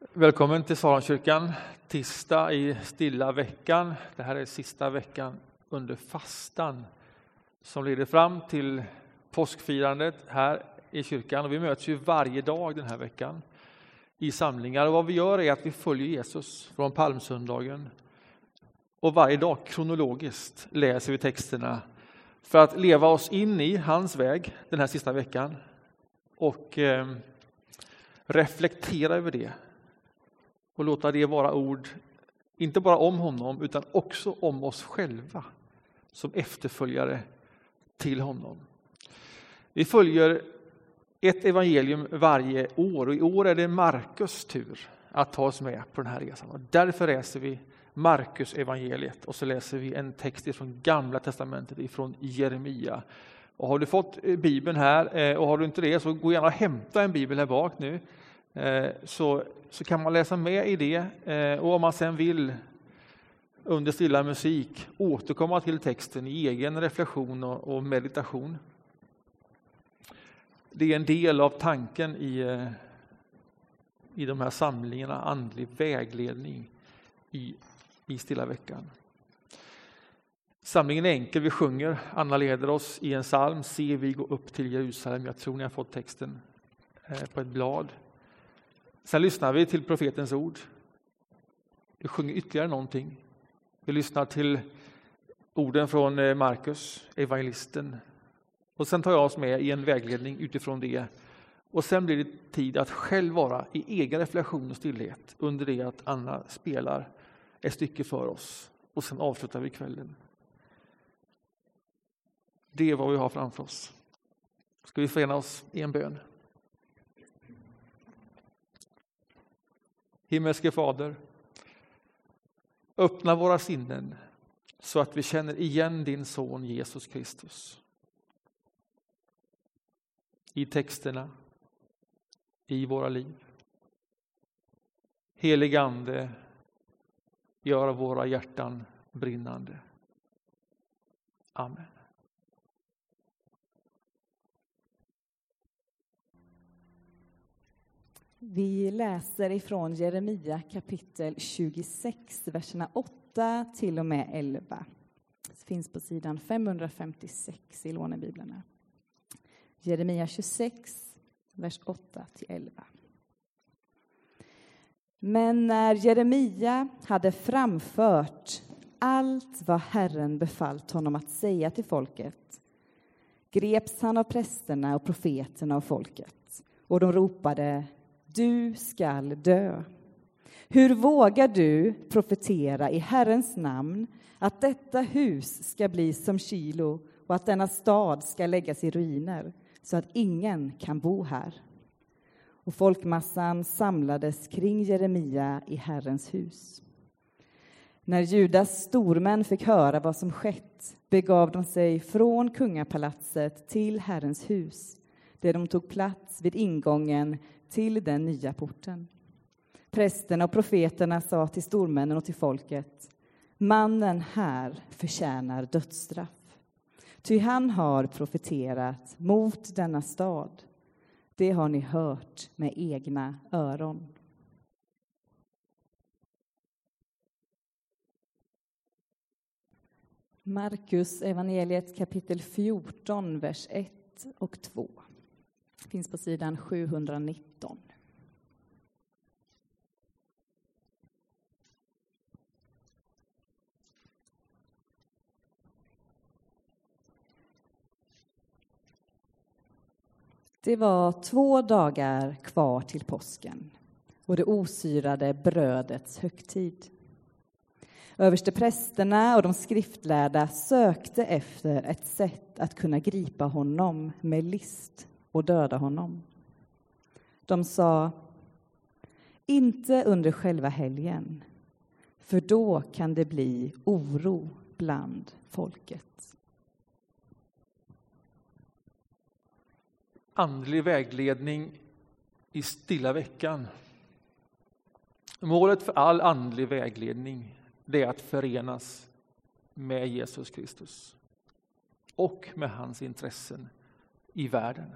Välkommen till Saronkyrkan, tisdag i stilla veckan. Det här är sista veckan under fastan som leder fram till påskfirandet här i kyrkan. Och vi möts ju varje dag den här veckan i samlingar. Och vad vi gör är att vi följer Jesus från palmsöndagen. Och varje dag kronologiskt läser vi texterna för att leva oss in i hans väg den här sista veckan och eh, reflektera över det och låta det vara ord, inte bara om honom, utan också om oss själva som efterföljare till honom. Vi följer ett evangelium varje år och i år är det Markus tur att ta oss med på den här resan. Och därför läser vi Markus evangeliet och så läser vi en text från Gamla testamentet ifrån Jeremia. Och har du fått eh, Bibeln här eh, och har du inte det så gå gärna och hämta en bibel här bak nu Eh, så, så kan man läsa med i det eh, och om man sen vill under stilla musik återkomma till texten i egen reflektion och, meditation. Det är en del av tanken i, eh, i de här samlingarna, andlig vägledning i, i stilla veckan. Samlingen är enkel, vi sjunger, Anna leder oss i en psalm, Se vi gå upp till Jerusalem. Jag tror ni har fått texten på ett blad. Sen lyssnar vi till profetens ord. Vi sjunger ytterligare någonting. Vi lyssnar till orden från eh, Markus, evangelisten. Och sen tar jag oss med i en vägledning utifrån det. Och sen blir det tid att själv vara i egen reflektion och stillhet under det att Anna spelar ett stycke för oss. Och sen avslutar vi kvällen. Det är vad vi har framför oss. Ska vi förena oss i en bön? Himmelske Fader, öppna våra sinnen så att vi känner igen din son Jesus Kristus. I texterna, i våra liv. Helig Ande, gör våra hjärtan brinnande. Amen. Vi läser ifrån Jeremia kapitel 26, verserna 8 till och med 11. Det finns på sidan 556 i lånebiblarna. Jeremia 26, vers 8 till 11. Men när Jeremia hade framfört allt vad Herren befallt honom att säga till folket greps han av prästerna och profeterna och folket och de ropade du skall dö. Hur vågar du profetera i Herrens namn att detta hus ska bli som Kilo och att denna stad ska läggas i ruiner så att ingen kan bo här? Och folkmassan samlades kring Jeremia i Herrens hus. När Judas stormän fick höra vad som skett begav de sig från kungapalatset till Herrens hus där de tog plats vid ingången till den nya porten. Prästerna och profeterna sa till stormännen och till folket Mannen här förtjänar dödsstraff. Ty han har profeterat mot denna stad. Det har ni hört med egna öron. Markus evangeliet kapitel 14, vers 1 och 2 finns på sidan 719. Det var två dagar kvar till påsken och det osyrade brödets högtid. Översteprästerna och de skriftlärda sökte efter ett sätt att kunna gripa honom med list och döda honom. De sa, inte under själva helgen, för då kan det bli oro bland folket. Andlig vägledning i stilla veckan. Målet för all andlig vägledning det är att förenas med Jesus Kristus och med hans intressen i världen.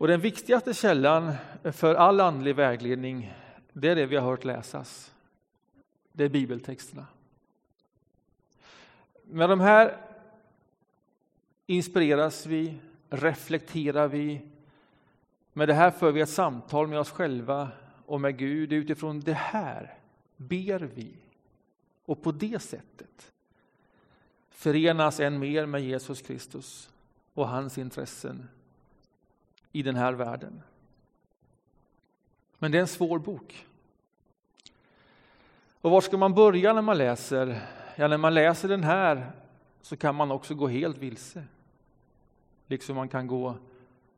Och den viktigaste källan för all andlig vägledning, det är det vi har hört läsas. Det är bibeltexterna. Med de här inspireras vi, reflekterar vi. Med det här för vi ett samtal med oss själva och med Gud. Utifrån det här ber vi. Och på det sättet förenas än mer med Jesus Kristus och hans intressen i den här världen. Men det är en svår bok. Och var ska man börja när man läser? Ja, när man läser den här så kan man också gå helt vilse. Liksom man kan gå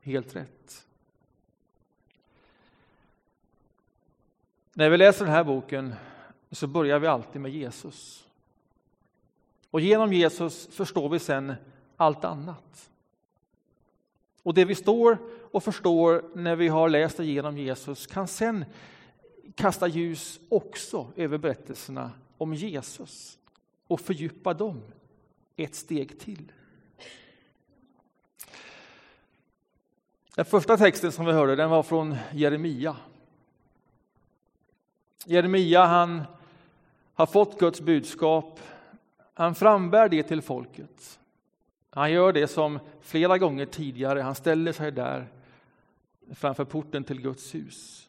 helt rätt. När vi läser den här boken så börjar vi alltid med Jesus. Och genom Jesus förstår vi sen allt annat. Och det vi står och förstår när vi har läst igenom Jesus kan sen kasta ljus också över berättelserna om Jesus och fördjupa dem ett steg till. Den första texten som vi hörde den var från Jeremia. Jeremia han har fått Guds budskap. Han frambär det till folket. Han gör det som flera gånger tidigare. Han ställer sig där framför porten till Guds hus.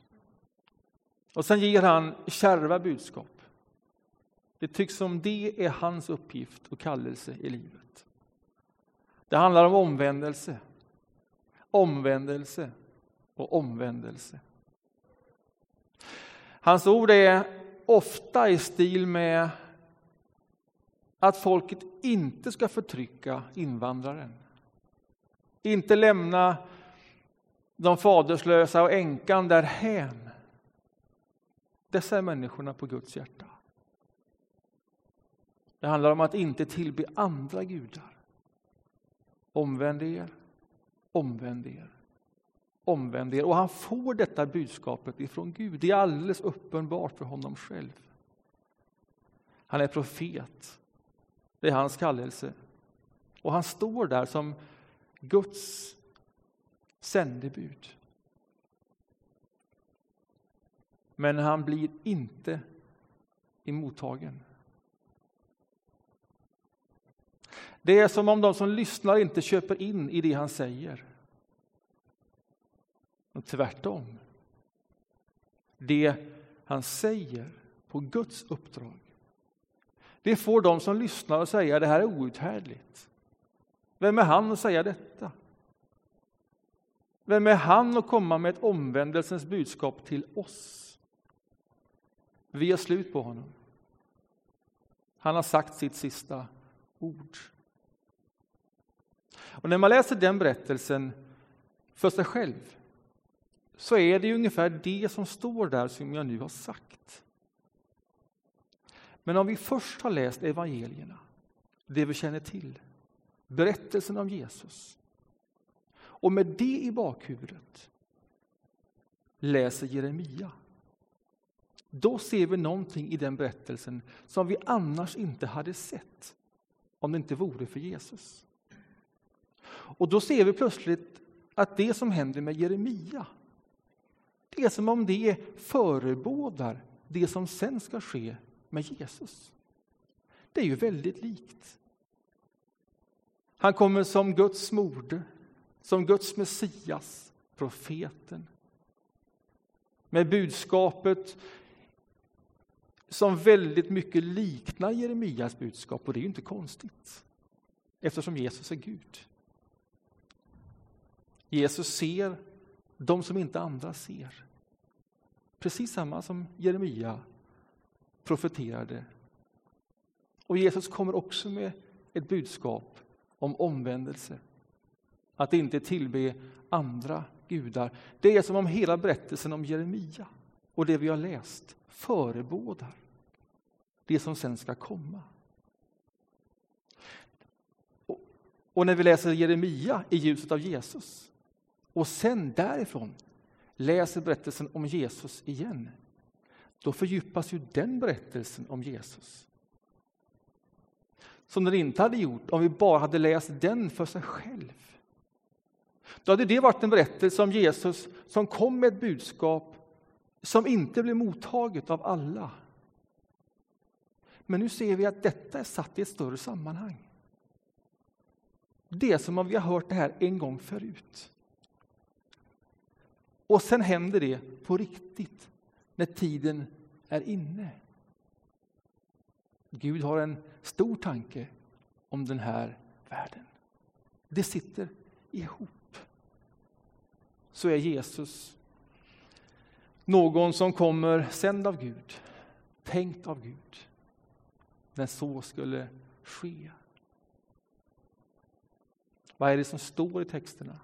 Och sen ger han kärva budskap. Det tycks som det är hans uppgift och kallelse i livet. Det handlar om omvändelse, omvändelse och omvändelse. Hans ord är ofta i stil med att folket inte ska förtrycka invandraren. Inte lämna de faderslösa och änkan därhän. Dessa är människorna på Guds hjärta. Det handlar om att inte tillbe andra gudar. Omvänd er, omvänd er, omvänd er. Och han får detta budskapet ifrån Gud. Det är alldeles uppenbart för honom själv. Han är profet. Det är hans kallelse. Och han står där som Guds sändebud. Men han blir inte emottagen. Det är som om de som lyssnar inte köper in i det han säger. Och tvärtom. Det han säger på Guds uppdrag det får de som lyssnar att säga det här är outhärdligt. Vem är han att säga detta? Vem är han att komma med ett omvändelsens budskap till oss? Vi har slut på honom. Han har sagt sitt sista ord. Och när man läser den berättelsen för sig själv så är det ungefär det som står där som jag nu har sagt. Men om vi först har läst evangelierna, det vi känner till, berättelsen om Jesus och med det i bakhuvudet läser Jeremia då ser vi någonting i den berättelsen som vi annars inte hade sett om det inte vore för Jesus. Och då ser vi plötsligt att det som händer med Jeremia det är som om det förebådar det som sen ska ske med Jesus. Det är ju väldigt likt. Han kommer som Guds moder, som Guds Messias, profeten. Med budskapet som väldigt mycket liknar Jeremias budskap och det är ju inte konstigt eftersom Jesus är Gud. Jesus ser de som inte andra ser. Precis samma som Jeremia profeterade. Och Jesus kommer också med ett budskap om omvändelse. Att inte tillbe andra gudar. Det är som om hela berättelsen om Jeremia och det vi har läst förebådar det som sen ska komma. Och när vi läser Jeremia i ljuset av Jesus och sen därifrån läser berättelsen om Jesus igen då fördjupas ju den berättelsen om Jesus. Som den inte hade gjort om vi bara hade läst den för sig själv. Då hade det varit en berättelse om Jesus som kom med ett budskap som inte blev mottaget av alla. Men nu ser vi att detta är satt i ett större sammanhang. Det är som om vi har hört det här en gång förut. Och sen händer det på riktigt, när tiden är inne. Gud har en stor tanke om den här världen. Det sitter ihop. Så är Jesus någon som kommer sänd av Gud, tänkt av Gud, när så skulle ske. Vad är det som står i texterna?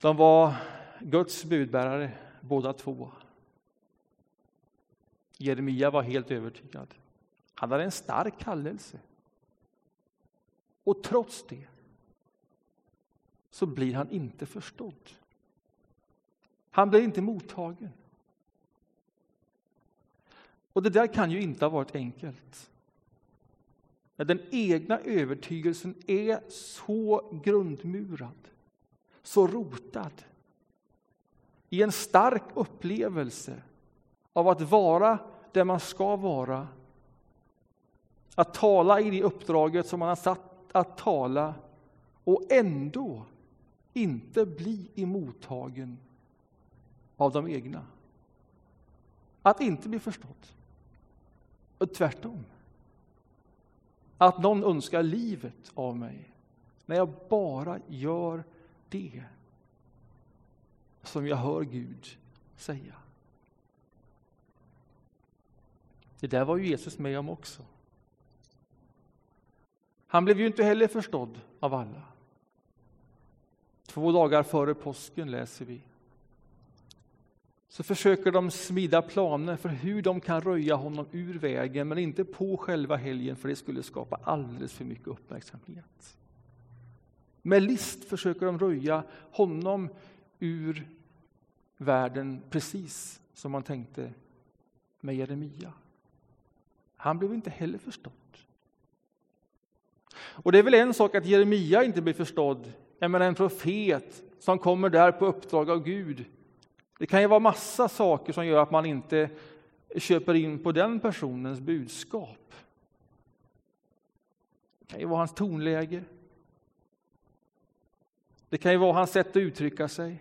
De var Guds budbärare båda två. Jeremia var helt övertygad. Han hade en stark kallelse. Och trots det så blir han inte förstådd. Han blir inte mottagen. Och det där kan ju inte ha varit enkelt. När den egna övertygelsen är så grundmurad, så rotad i en stark upplevelse av att vara där man ska vara. Att tala i det uppdraget som man har satt att tala och ändå inte bli emottagen av de egna. Att inte bli förstådd. Och tvärtom. Att någon önskar livet av mig när jag bara gör det som jag hör Gud säga. Det där var ju Jesus med om också. Han blev ju inte heller förstådd av alla. Två dagar före påsken läser vi. Så försöker de smida planer för hur de kan röja honom ur vägen, men inte på själva helgen, för det skulle skapa alldeles för mycket uppmärksamhet. Med list försöker de röja honom ur världen precis som man tänkte med Jeremia. Han blev inte heller förstådd. Och det är väl en sak att Jeremia inte blir förstådd, än en profet som kommer där på uppdrag av Gud. Det kan ju vara massa saker som gör att man inte köper in på den personens budskap. Det kan ju vara hans tonläge. Det kan ju vara hans sätt att uttrycka sig.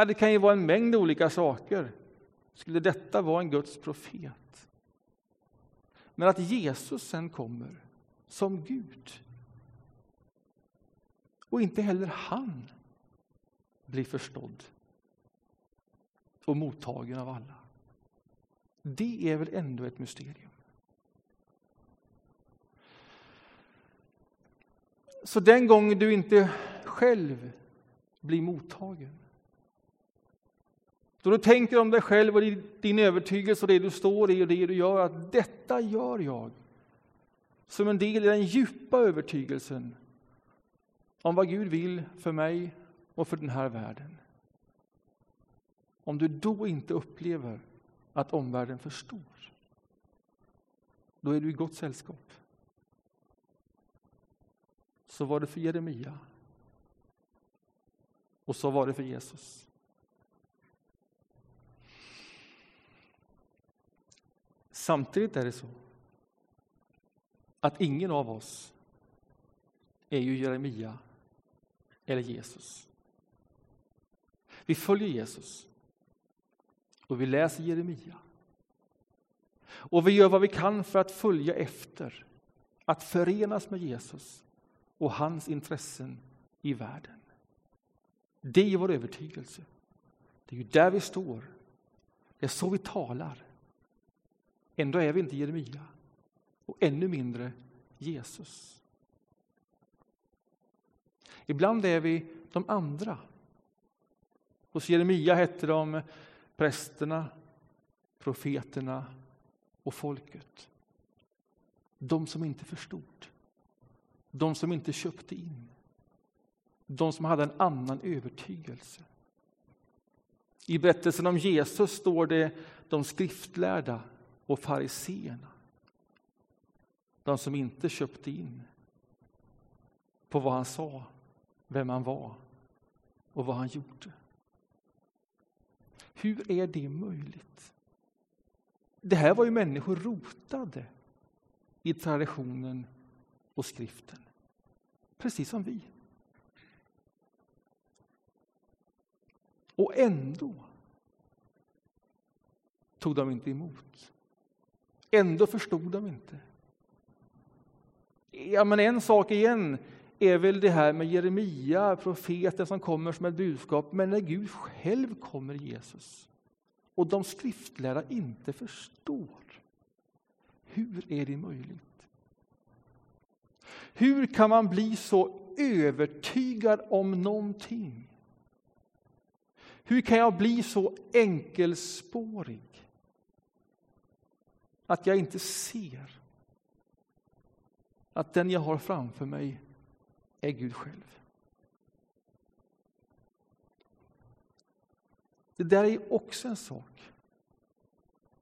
Ja, det kan ju vara en mängd olika saker. Skulle detta vara en Guds profet? Men att Jesus sen kommer som Gud. Och inte heller han blir förstådd och mottagen av alla. Det är väl ändå ett mysterium. Så den gången du inte själv blir mottagen då du tänker om dig själv och din övertygelse och det du står i och det du gör, att detta gör jag som en del i den djupa övertygelsen om vad Gud vill för mig och för den här världen. Om du då inte upplever att omvärlden förstår, då är du i gott sällskap. Så var det för Jeremia. Och så var det för Jesus. Samtidigt är det så att ingen av oss är ju Jeremia eller Jesus. Vi följer Jesus och vi läser Jeremia. Och vi gör vad vi kan för att följa efter, att förenas med Jesus och hans intressen i världen. Det är vår övertygelse. Det är ju där vi står. Det är så vi talar. Ändå är vi inte Jeremia och ännu mindre Jesus. Ibland är vi de andra. Hos Jeremia hette de prästerna, profeterna och folket. De som inte förstod. De som inte köpte in. De som hade en annan övertygelse. I berättelsen om Jesus står det de skriftlärda och fariseerna. De som inte köpte in på vad han sa, vem han var och vad han gjorde. Hur är det möjligt? Det här var ju människor rotade i traditionen och skriften. Precis som vi. Och ändå tog de inte emot. Ändå förstod de inte. Ja, men en sak igen är väl det här med Jeremia, profeten som kommer som ett budskap. Men när Gud själv kommer, Jesus, och de skriftlärda inte förstår. Hur är det möjligt? Hur kan man bli så övertygad om någonting? Hur kan jag bli så enkelspårig att jag inte ser att den jag har framför mig är Gud själv? Det där är också en sak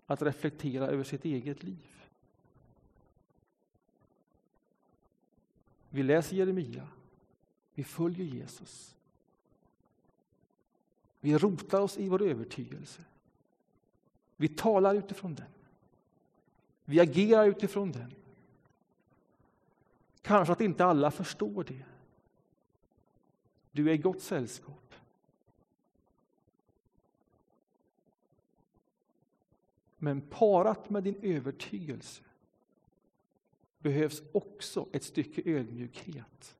att reflektera över sitt eget liv. Vi läser Jeremia, vi följer Jesus. Vi rotar oss i vår övertygelse. Vi talar utifrån den. Vi agerar utifrån den. Kanske att inte alla förstår det. Du är i gott sällskap. Men parat med din övertygelse behövs också ett stycke ödmjukhet.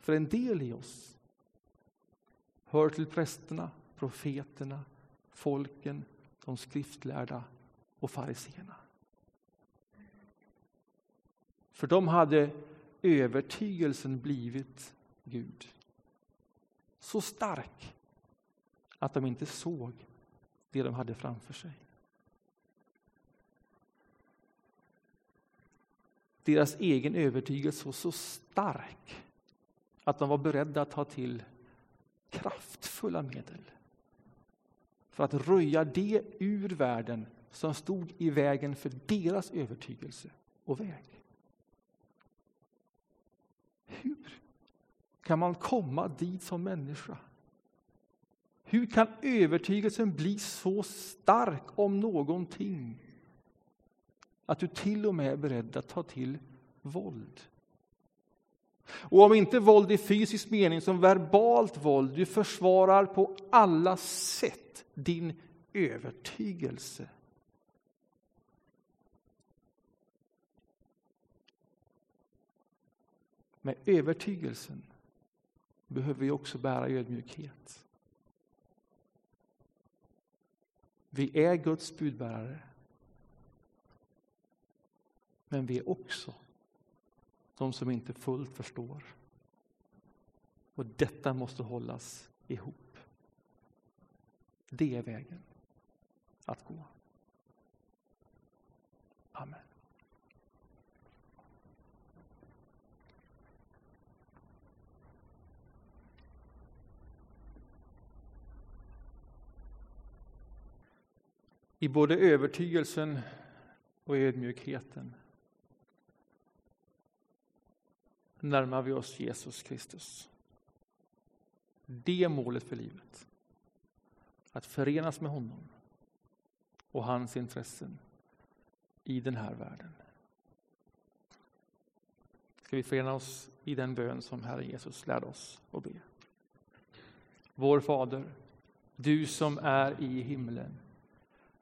För en del i oss hör till prästerna, profeterna, folken, de skriftlärda och fariseerna. För de hade övertygelsen blivit Gud. Så stark att de inte såg det de hade framför sig. Deras egen övertygelse var så stark att de var beredda att ta till kraftfulla medel för att röja det ur världen som stod i vägen för deras övertygelse och väg. Hur kan man komma dit som människa? Hur kan övertygelsen bli så stark om någonting att du till och med är beredd att ta till våld? Och om inte våld i fysisk mening, som verbalt våld. Du försvarar på alla sätt din övertygelse. Med övertygelsen behöver vi också bära ödmjukhet. Vi är Guds budbärare. Men vi är också de som inte fullt förstår. Och detta måste hållas ihop. Det är vägen att gå. Amen. I både övertygelsen och ödmjukheten närmar vi oss Jesus Kristus. Det är målet för livet. Att förenas med honom och hans intressen i den här världen. Ska vi förena oss i den bön som Herren Jesus lärde oss att be. Vår Fader, du som är i himlen.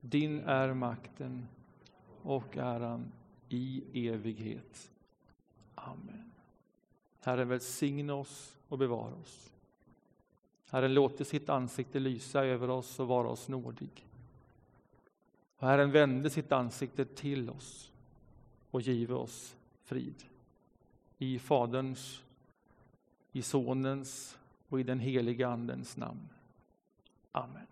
din är makten och äran i evighet. Amen. Herren välsigne oss och bevara oss. Herren låter sitt ansikte lysa över oss och vara oss nådig. Och Herren vände sitt ansikte till oss och give oss frid. I Faderns, i Sonens och i den heliga Andens namn. Amen.